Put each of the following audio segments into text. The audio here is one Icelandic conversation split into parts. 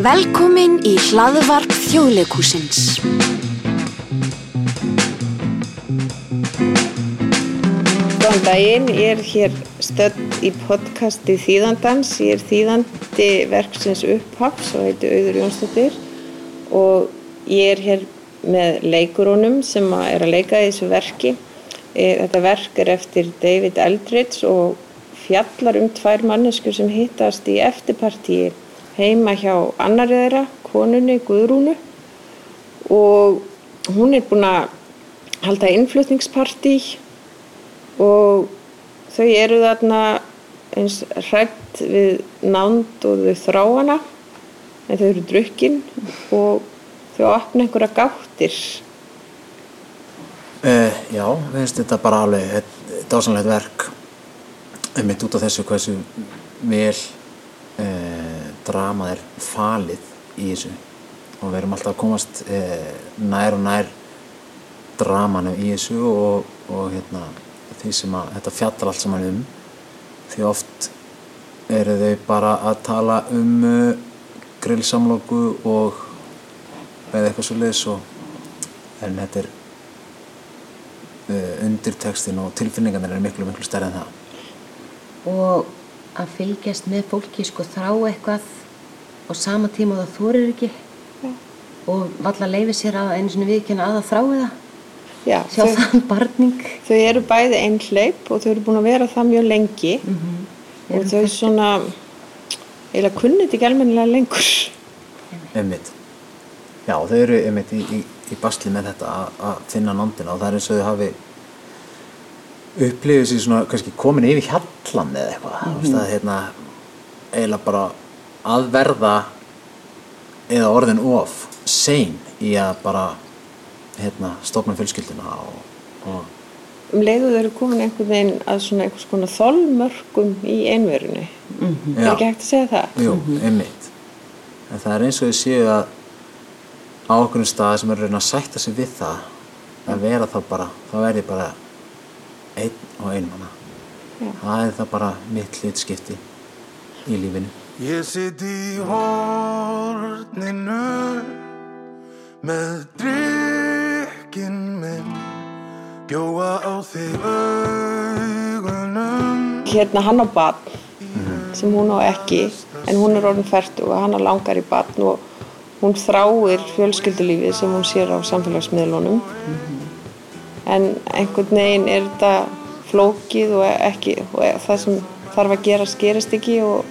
Velkomin í hlaðvarp þjóðleikúsins. Góðan daginn, ég er hér stödd í podcasti Þýðandans. Ég er þýðandi verksins upphafs og heiti Auður Jónsdóttir og ég er hér með leikurónum sem er að leika í þessu verki. E, þetta verk er eftir David Eldridge og fjallar um tvær manneskur sem hittast í eftirpartíi heima hjá annari þeirra, konunni Guðrúnu. Og hún er búin að halda innflutningspartí og þau eru þarna eins hrætt við nánd og þau þrá hana en þau eru drukkin og þau opna einhverja gáttir. Uh, já, við finnst þetta bara alveg dásanlegt verk einmitt út af þessu hversu vel uh, dramað er falið í þessu. Og við erum alltaf að komast uh, nær og nær dramanu í þessu og, og hérna, því sem að þetta fjallar allt saman um. Því oft eru þau bara að tala um grillsamlóku og eða eitthvað svo leiðis en þetta er undirtekstin og tilfinningarnir er miklu, miklu stærri en það og að fylgjast með fólki sko þrá eitthvað og sama tíma það þorir ekki Já. og valla leifi sér að einu svona viðkynna að það þrái það. Já, sjá þau, þann barning. þau eru bæði einhleip og þau eru búin að vera það mjög lengi og Eru þau svona eiginlega kunnit ekki almennilega lengur. Einmitt. Já, þau eru einmitt í, í, í basli með þetta að- að finna nándina og það er eins og þau hafi upplifið sér svona kannski komin yfir hjallan eða eitthvað mm -hmm. það er hérna eiginlega bara að verða eða orðin of sein í að bara hérna stofna fjölskylduna og, og um leiðu þau eru komin einhvern veginn að svona einhvers konar þolmörkum í einverunni er Já. ekki hægt að segja það Jú, einmitt. En það er eins og þau séu að á okkur stað sem eru að reyna að sætta sig við það að vera þá bara, þá er ég bara einn og einmanna. Það er það bara mitt hlutskipti í lífinu. Ég sitt í horninu með drikkin minn bjóa á þig augunum hérna hann á batn sem hún á ekki en hún er orðin fært og hann langar í batn og hún þráir fjölskyldulífið sem hún sér á samfélagsmiðlunum en einhvern veginn er þetta flókið og ekki og það sem þarf að gerast gerist ekki og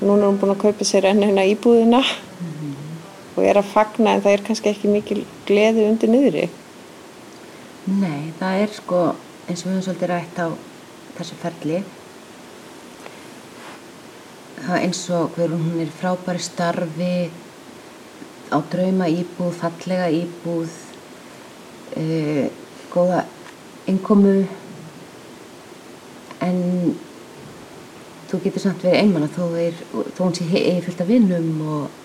núna er hún búin að kaupa sér enn hérna íbúðina og er að fagna en það er kannski ekki mikil gleði undir niðri. Nei, það er sko eins og við höfum svolítið rætt á þessu ferli. Það eins og hver hún er frábæri starfi á drauma íbúð, fallega íbúð uh, góða innkomu en þú getur samt verið einmann þó, þó hún sé eigi fullt af vinnum og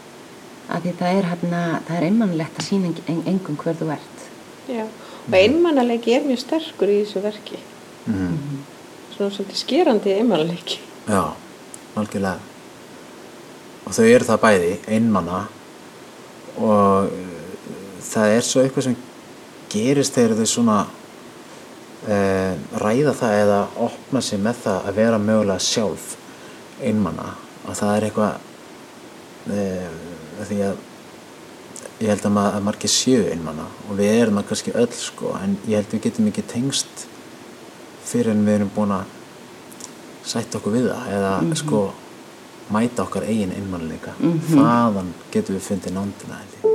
að því það er hérna, það er einmannlegt að sína en, engum hver þú ert Já, og einmannaleiki er mjög sterkur í þessu verki. Svona svolítið skerandi einmannaleiki. Já, algjörlega. Og þau eru það bæði, einmanna og uh, það er svo eitthvað sem gerist þegar þau svona uh, ræða það eða opna sig með það að vera mögulega sjálf einmanna og það er eitthvað uh, því að ég held að, mað, að margir séu einmanna og við erum það kannski öll sko en ég held að við getum ekki tengst fyrir en við erum búin að sætta okkur við það eða sko mæta okkar eigin einmannleika þaðan getum við fundið nándina held ég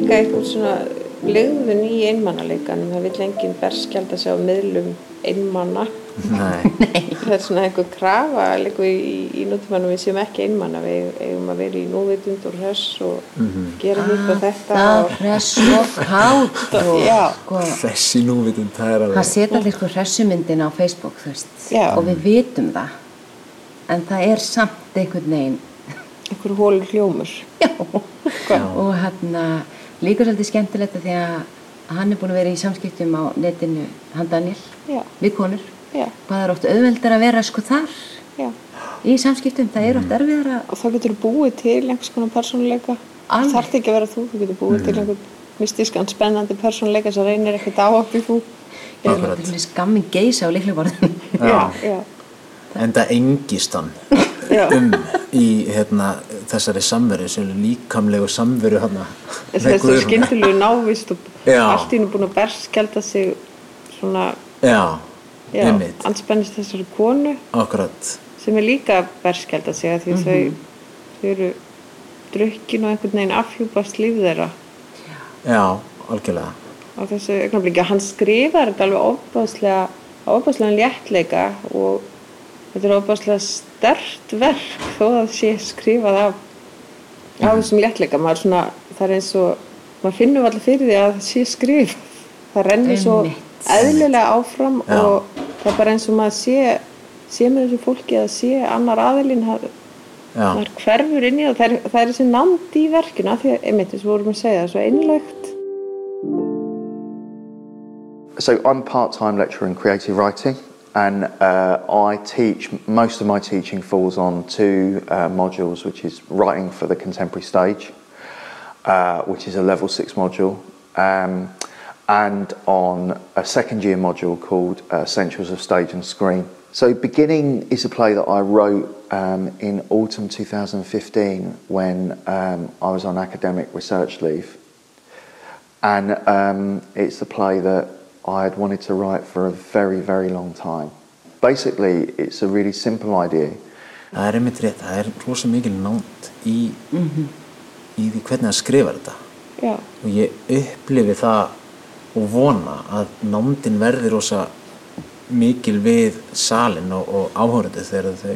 líka eitthvað svona legðun í einmannaleikanum. Það vil enginn berskjald að segja á miðlum einmanna. Nei, það er svona einhver krafa í, í nútímanum við séum ekki einmanna við eigum að vera í núvitund og hress og gera hitt og þetta Það og, hress og kátt og sko, þessi núvitund, það er hann alveg setja allir sko hressumyndin á Facebook og við vitum það. En það er samt einhvern veginn einhver hólur hljómur. Já. og hérna líka svolítið skemmtilegt að því að hann er búin að vera í samskiptum á netinu hann Daniel, Já. við konur. Já. hvað er oft auðveldar að vera sko þar? Já. í samskiptum, það er oft erfiðar að og þá getur þú búið til einhvers konar persónuleika. Það þarf ekki að vera þú, þú getur búið til einhvern mystískan spennandi persónuleika sem reynir ekkert á þú. Er til þess gammin geisa á líkleborðin Já. já, en það engist hann Já. um í hérna, þessari samveru sem er líkamlegu samveru hann þessi skyndilegu návist og Já. allt í nú búin að berskjálta sig svona, já, já, anspennist þessari konu. Akkurat. Sem er líka að berskjálta sig að því þau, þau eru drukkin og einhvern veginn afhjúpast líf þeirra. Já, algjörlega. Á þessu augnabliki hann skrifar þetta alveg ofbáslega ofbáslega léttleika og þetta er ofbáslega stert verk þó að það sé skrifað af af þessum léttleika. Maður svona, það er eins og maður finnur allir fyrir því að það sé skrif það rennur svo eðlilega áfram Já. og það er bara eins og maður sé sé með þessu fólki að sé annar aðilinn það já, maður hverfur inn í það. Það er, það er þessi nánd í verkinu af því að, einmitt, þess að vorum að segja það, svo einlægt. So I'm part-time lecturer in creative writing, and uh, I teach. Most of my teaching falls on two uh, modules, which is writing for the contemporary stage, uh, which is a level six module, um, and on a second year module called uh, Essentials of Stage and Screen. So Beginning is a play that I wrote um, in autumn 2015 when um, I was on academic research leave and um, it's a play that I had wanted to write for a very, very long time. Basically, it's a really simple idea. það er einmitt rétt það er rosa mikil nánd í, í því hvernig það skrifar þetta já, og ég upplifi það og vona að nándin verði rosa mikil við salin og, og áhörðu þegar þau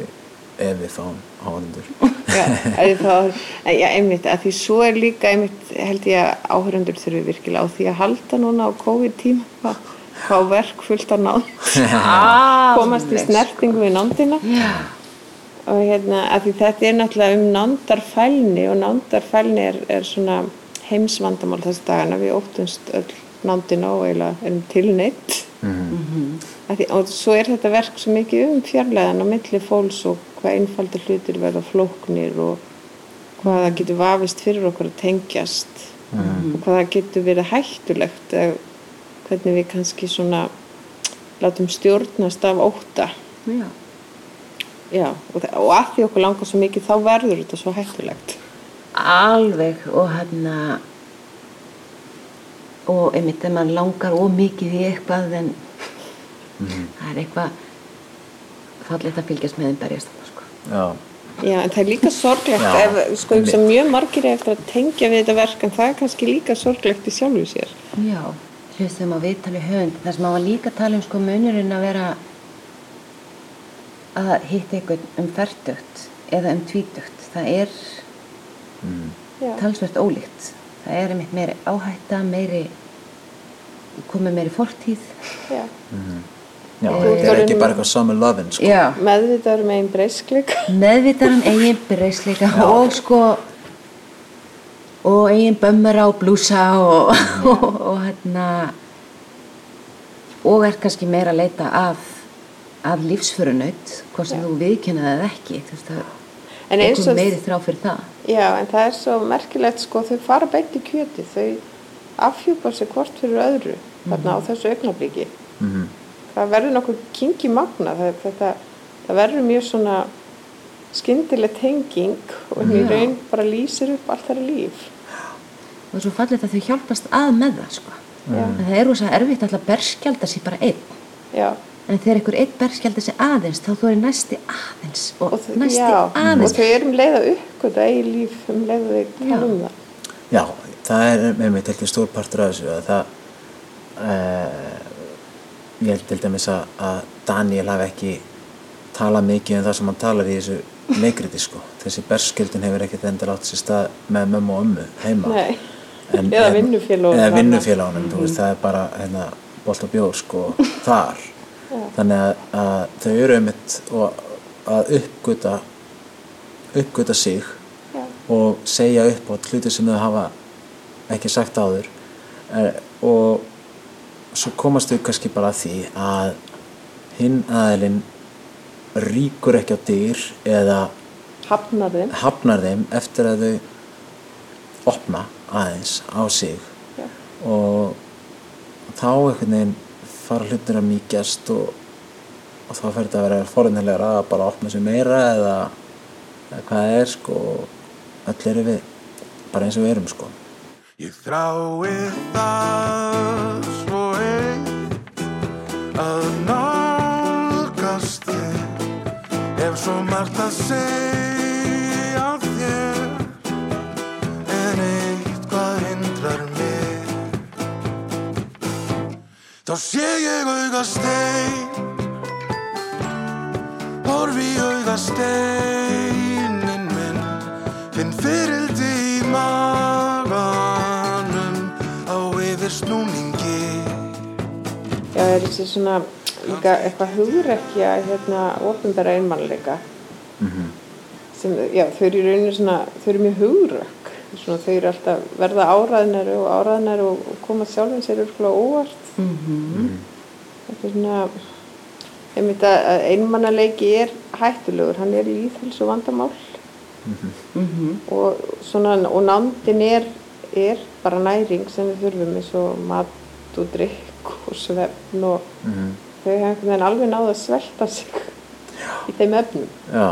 ef við fáum áhörður Já, að já, einmitt, að því svo er líka einmitt, held ég að áhörundur þurfi virkilega á því að halda núna á COVID-tíma hvað verk fullt af nánd. Komast í snertingu við nándina. Já. og hérna, að því þetta er náttúrulega um nándarfælni og nándarfælni er, er svona heimsvandamál þessi dagana, við óttumst öll nándina og eiginlega erum tilneitt mm því, og svo er þetta verk svo mikið um fjarlæðan á milli fólks og hvað einfaldir hlutir verða flóknir og hvað það getur vafist fyrir okkur að tengjast og hvað það getur verið hættulegt eða hvernig við kannski svona látum stjórnast af óta Já. Já, og, þa- og að því okkur langar svo mikið þá verður þetta svo hættulegt. alveg og hérna og einmitt þegar maður langar ómikið í eitthvað en það er eitthvað fallið að fylgjast með þeim berjast. Já, Já, en það er líka sorglegt, Já, ef, sko, sem mjög margir er eftir að tengja við þetta verk, en það er kannski líka sorglegt í sjálfu sér. Já, hlustum á viðtali höfund þar sem maður var líka að tala um sko munurinn að vera að hitta einhvern um færtugt eða um tvítugt það er Já, talsvert ólíkt. Það er einmitt meiri áhætta meiri komið meiri fortíð. Já. Já þetta er ekki bara eitthvað summer lovin sko. Já, Meðvitaður með einn breysklik. meðvitar um eigin breysleika og sko og eigin bömmur á blúsa og, og, og hérna og er kannski meira að leita að að lífsförunaut hvort sem þú viðkynnaði eða ekki þú veist það En eins okkur og, meiri þrá fyrir það já, en það er svo merkilegt, sko, þau fara beint í kjöti, þau afhjúpa sig hvort fyrir öðru, þarna á þessu augnabliki. Mhm. Það verður nokkuð kingi magna, það, þetta, það verður mjög svona skyndileg tenging og í raun bara lýsir upp allt þeirra líf. og svo fallið að þau hjálpast að með það sko. Það er rosa erfitt alltaf að berskjálda sér bara einn. Já. en þegar einhver einn berskjálda sér aðeins þá þú er næsti aðeins og, og, næsti já, og aðeins. þau eru um leið að uppgöta eigin líf um leið að þau tala um það. Já, það er með mig ekki stór partur af þessu að það uh, ég held til dæmis að, Daniel hafi ekki talað mikið um það sem hann talar í þessu leikriti sko. þessi berskjöldin hefur ekkert endur átt sér stað með mömmu og ömmu heima. Eða vinnufélögunum eða þarna. vinnufélagunum, þú veist, það er bara hérna, bolt og bjór sko, þar þannig að, að þau eru og að uppgöta uppgöta sig Já. og segja upp á hluti sem þau hafa ekki sagt áður eh, og svo komast þau kannski bara að því að hinn aðilinn ríkur ekki á dyr eða hafnar þeim. hafnar þeim eftir að þau opna aðeins á sig. Já. og þá einhvern veginn fara hlutir að mýkjast og, og þá fer þetta að vera forðinlegra að bara opna sig meira eða, eða hvað það er sko og öll eru við bara eins og við erum sko. Ég þrái það svo að nálgast þig ef svo margt að segja þér en eitthvað hindrar mig. Þá sé ég auga stein horfi í auga steinin minn finn fyrildi í maganum Já, það er þessi svona líka eitthvað hugrekja hérna ofinbæra einmannleika sem, já, þau eru í rauninu svona þau eru mjög hugrök svona, þau eru alltaf verða áraðnari og áraðnari og, og koma sjálfum sér örgulega óvart. Þetta er svona einmitt að að einmannaleiki er hættulegur, hann er líðhels og vandamál. Og svona og nándin er, er bara næring sem við þurfum eins og mat og drikk og svefn og þau hafa einhvern veginn alveg náð að svelta sig í þeim efnum. Já,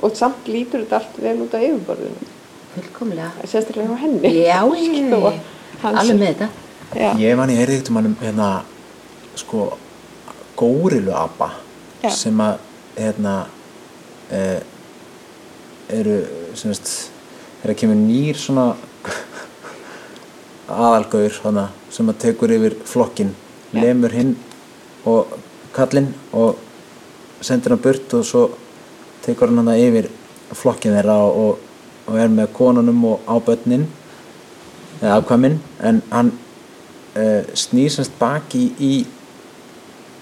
og samt lítur þetta allt vel út á yfirborðinu. Fullkomlega. sérstaklega hjá henni. Já, hann alveg með þetta. Já. ég man ég heyrði eitthvað um hérna sko górilu apa sem að hérna eh, eru sem veist er að kemur nýr svona aðalgaur hana, sem að tekur yfir flokkin Já. lemur hinn og kallinn og sendir hann burt og svo tekur hann hana yfir flokkin þeirra og, og er með konunum og á börnin eða afkvæmin en hann uh, snýr semst baki í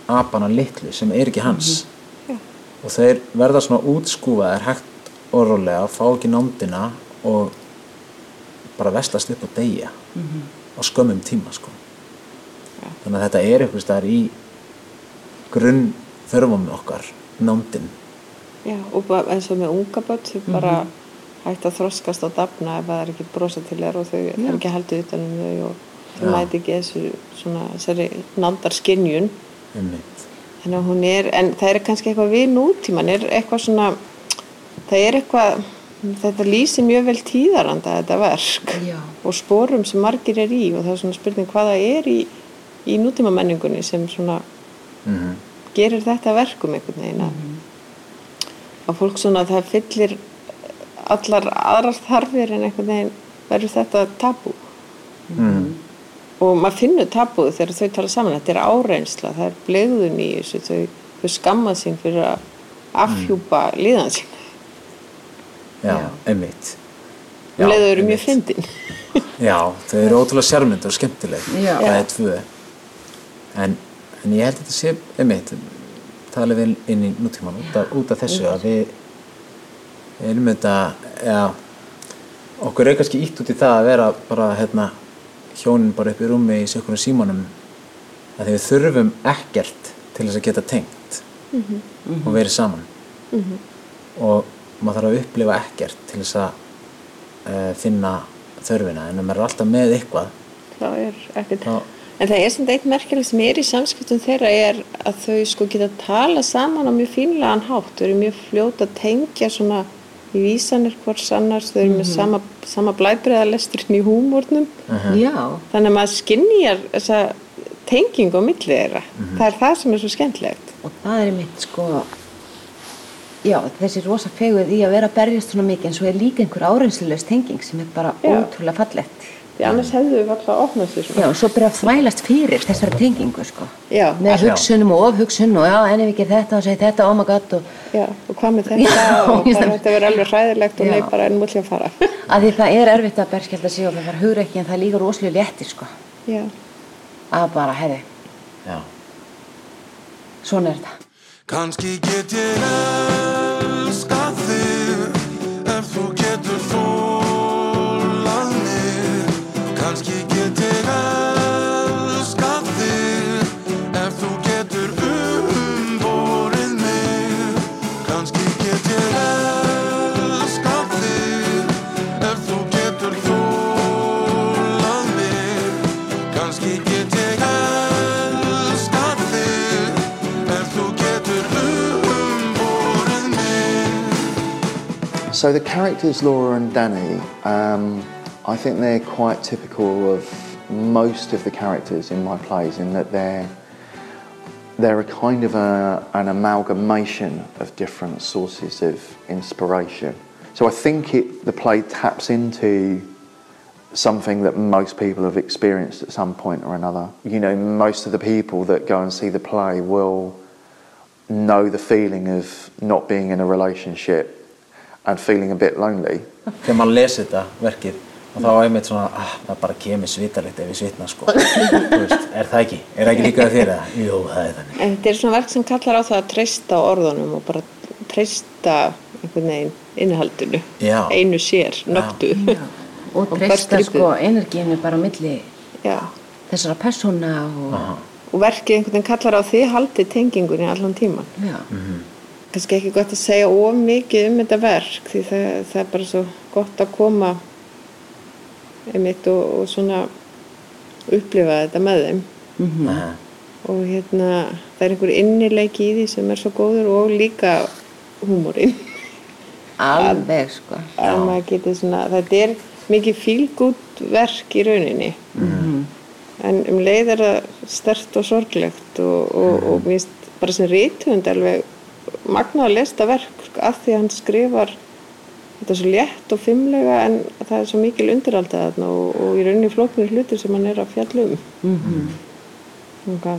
apana litlu sem er ekki hans. Og þeir verða svona útskúfaðir hægt og rólega fá ekki nándina og bara vestlast upp og deyja á skömmum tíma sko. þannig að þetta er eitthvað staðar í grunn þörfum okkar nándin Já, og eins og með unga börn þau bara hægt að þroskast og dafna ef það er ekki brosa til þér og þau er ekki haldið utan um þau og þau Já. mæti ekki þessu svona þessari nándarskinjun. En það er kannski eitthvað við nútíman, er eitthvað svona það er eitthvað þetta lýsir mjög vel tíðaranda þetta verk. Já. og sporum sem margir er í og það er svona spurning hvað það er í, í nútíma menningunni sem svona mm gerir þetta verkum einhvern veginn að, að fólk svona það fyllir allar aðrar þarfir en einhvern veginn verður þetta tabú. Mm. og maður finnur tabúð þegar þau tala saman þetta er áreynsla, það er blegðun í þessu þau, þau skammað sín fyrir að afhjúpa líðan sín já, Já. einmitt. Um leiðu eru mjög fyndin. Já, þau eru ótrúlega sérmynd og skemmtileg. Já. það Já. er tvö. En, en ég held að þetta sé einmitt, tala vel inn í nútíman út af, út af þessu að við við erum þetta ja, okkur er kannski ítt út í það að vera bara hérna hjónin bara upp í rúmi í sjökkunum símanum að því við þurfum ekkert til þess að geta tengt og verið saman. Og maður þarf að upplifa ekkert til þess að uh, finna þörfina en maður er alltaf með eitthvað það er ekkert. þá, en það er samt eitt merkilegt sem er í samskiptum þeirra er að þau sko geta tala saman á mjög fínlegan hátt. Þau eru mjög fljót að tengja svona í vísanir hvors annars þau eru með sama, sama blæbreiðalesturinn í húmórnum Já. þannig að maður skinnjar þessa tengingu á milli þeirra. Það er það sem er svo skemmtilegt. Og það er mitt sko, já, þessi rosa feguð í að vera að berjast svona mikið en svo er líka einhver áreynslulegs tenging sem er bara Já. ótrúlega fallegt. því annars hefðu við alltaf sér Já, svona og svo byrja að þvælast fyrir þessari tengingu, sko. Já, Með hugsunum og ofhugsun og já, en ef ger þetta og segi þetta, oh my god, og já, og hvað með þetta Já, og sem- þetta verður alveg hræðilegt og Já. nei bara en mútli að fara að því það er erfitt að berskjálta sig og það fara hugur ekki en það er líka rosalega léttir, sko. Já, Að bara, herri, Já. svona er þetta. Kanski get ég elskað So the characters Laura and Danny, um, I think they're quite typical of most of the characters in my plays in that they're they're a kind of a, an amalgamation of different sources of inspiration. So I think it, the play taps into something that most people have experienced at some point or another. You know, most of the people that go and see the play will know the feeling of not being in a relationship and feeling a bit lonely. Þegar maður lesi þetta verkið og þá einmitt svona, ah, það bara kemur svitalegt ef ég svitna sko. Þú veist, er það ekki? Er það ekki líka þér eða? Jú, það er þannig. en þetta er svona verk sem kallar á það að treysta orðunum og bara treysta einhvern veginn innihaldinu Já. einu sér, nögtu Og Og treysta sko energinu bara á milli Já, þessara persóna og, og verkið einhvern veginn kallar á því haldið tengingunni allan tíman já, kannski ekki gott að segja of mikið um þetta verk því það, það er bara svo gott að koma einmitt og, og svona upplifa þetta með þeim. Aha. og hérna það er einhver innileiki í því sem er svo góður og líka húmórin alveg sko. að maður geti svona, þetta er mikið fílgút verk í rauninni. En um leið er það stert og sorglegt og, og, og mér finnst bara sem rithund alveg magnað að lesta verk sko, af því að hann skrifar þetta er svo létt og fimmlega en það er svo mikil undiraldað þarna og, og í rauninni flóknir hlutir sem hann er að fjalla um. Mm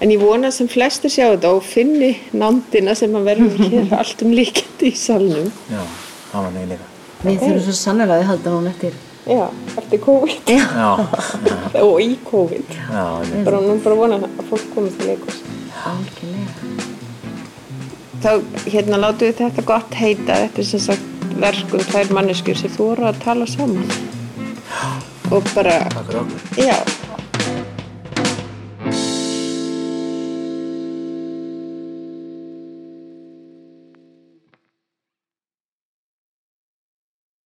en ég vona sem flestir sjá þetta og finni nándina sem að verður hér allt um líkandi í salnum. Já, það var nefnilega. Við þurfum svo sannlega að halda hún eftir. Já, eftir COVID. Já, og í COVID. Já, bara nú bara vona að fólk komið til leikurs algjörlega. Þá hérna látum við þetta gott heita. Þetta er sem sagt verkum tvær manneskjur sem þú voru að tala saman. Og bara, já